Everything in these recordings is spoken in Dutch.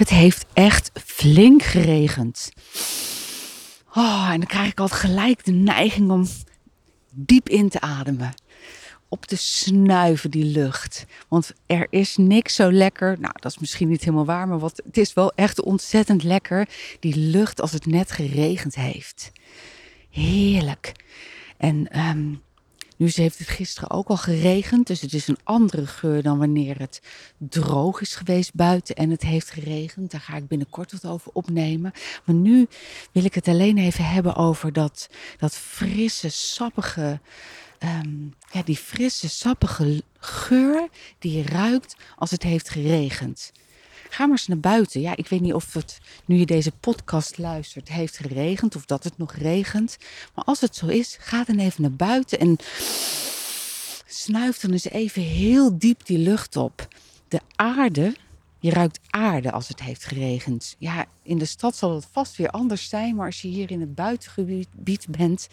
Het heeft echt flink geregend. Oh, en dan krijg ik altijd gelijk de neiging om diep in te ademen. Op te snuiven die lucht. Want er is niks zo lekker. Nou, dat is misschien niet helemaal waar, maar wat, het is wel echt ontzettend lekker. Die lucht als het net geregend heeft. Heerlijk. En ehm, nu heeft het gisteren ook al geregend, dus het is een andere geur dan wanneer het droog is geweest buiten en het heeft geregend. Daar ga ik binnenkort wat over opnemen. Maar nu wil ik het alleen even hebben over dat, dat frisse, sappige, ehm, ja, die frisse, sappige geur die ruikt als het heeft geregend. Ga maar eens naar buiten. Ja, ik weet niet of het, nu je deze podcast luistert, heeft geregend of dat het nog regent. Maar als het zo is, ga dan even naar buiten en snuif dan eens even heel diep die lucht op. De aarde, je ruikt aarde als het heeft geregend. Ja, in de stad zal het vast weer anders zijn, maar als je hier in het buitengebied bent,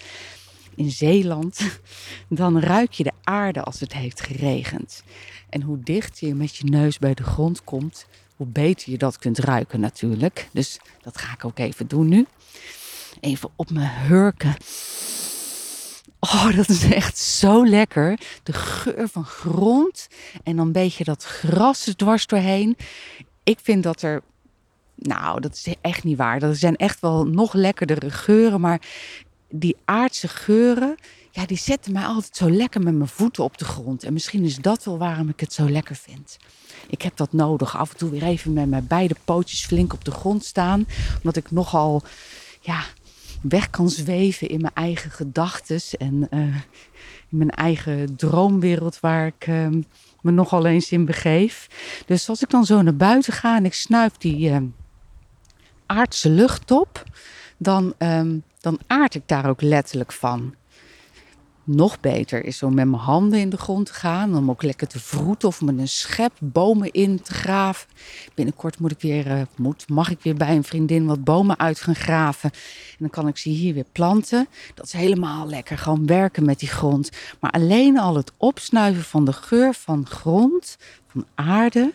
in Zeeland, dan ruik je de aarde als het heeft geregend. En hoe dicht je met je neus bij de grond komt, hoe beter je dat kunt ruiken natuurlijk. Dus dat ga ik ook even doen nu. Even op mijn hurken. Oh, dat is echt zo lekker. De geur van grond en dan een beetje dat gras dwars doorheen. Ik vind dat er nou, dat is echt niet waar. Er zijn echt wel nog lekkerdere geuren. Maar die aardse geuren, ja, die zetten mij altijd zo lekker met mijn voeten op de grond. En misschien is dat wel waarom ik het zo lekker vind. Ik heb dat nodig. Af en toe weer even met mijn beide pootjes flink op de grond staan. Omdat ik nogal ja, weg kan zweven in mijn eigen gedachten. En uh, in mijn eigen droomwereld waar ik uh, me nogal eens in begeef. Dus als ik dan zo naar buiten ga en ik snuif die uh, aardse lucht op. Dan, dan aard ik daar ook letterlijk van nog beter is om met mijn handen in de grond te gaan. Om ook lekker te vroeten of met een schep bomen in te graven. Binnenkort moet ik weer, uh, moet, mag ik weer bij een vriendin wat bomen uit gaan graven. En dan kan ik ze hier weer planten. Dat is helemaal lekker. Gewoon werken met die grond. Maar alleen al het opsnuiven van de geur van grond, van aarde.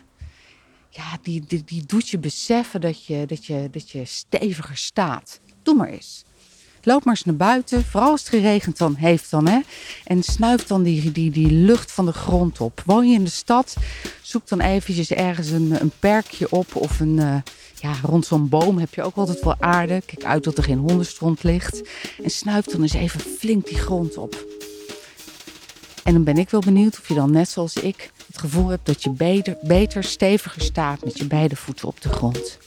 Ja, die, die, die doet je beseffen dat je, dat, je, dat je steviger staat. Doe maar eens. Loop maar eens naar buiten, vooral als het geregend dan heeft dan. Hè? En snuif dan die, die, die lucht van de grond op. Woon je in de stad, zoek dan eventjes ergens een, een perkje op of een... Uh, ja, rond zo'n boom heb je ook altijd wel aarde. Kijk uit dat er geen hondenstront ligt. En snuif dan eens even flink die grond op. En dan ben ik wel benieuwd of je dan net zoals ik het gevoel hebt dat je beter, beter steviger staat met je beide voeten op de grond.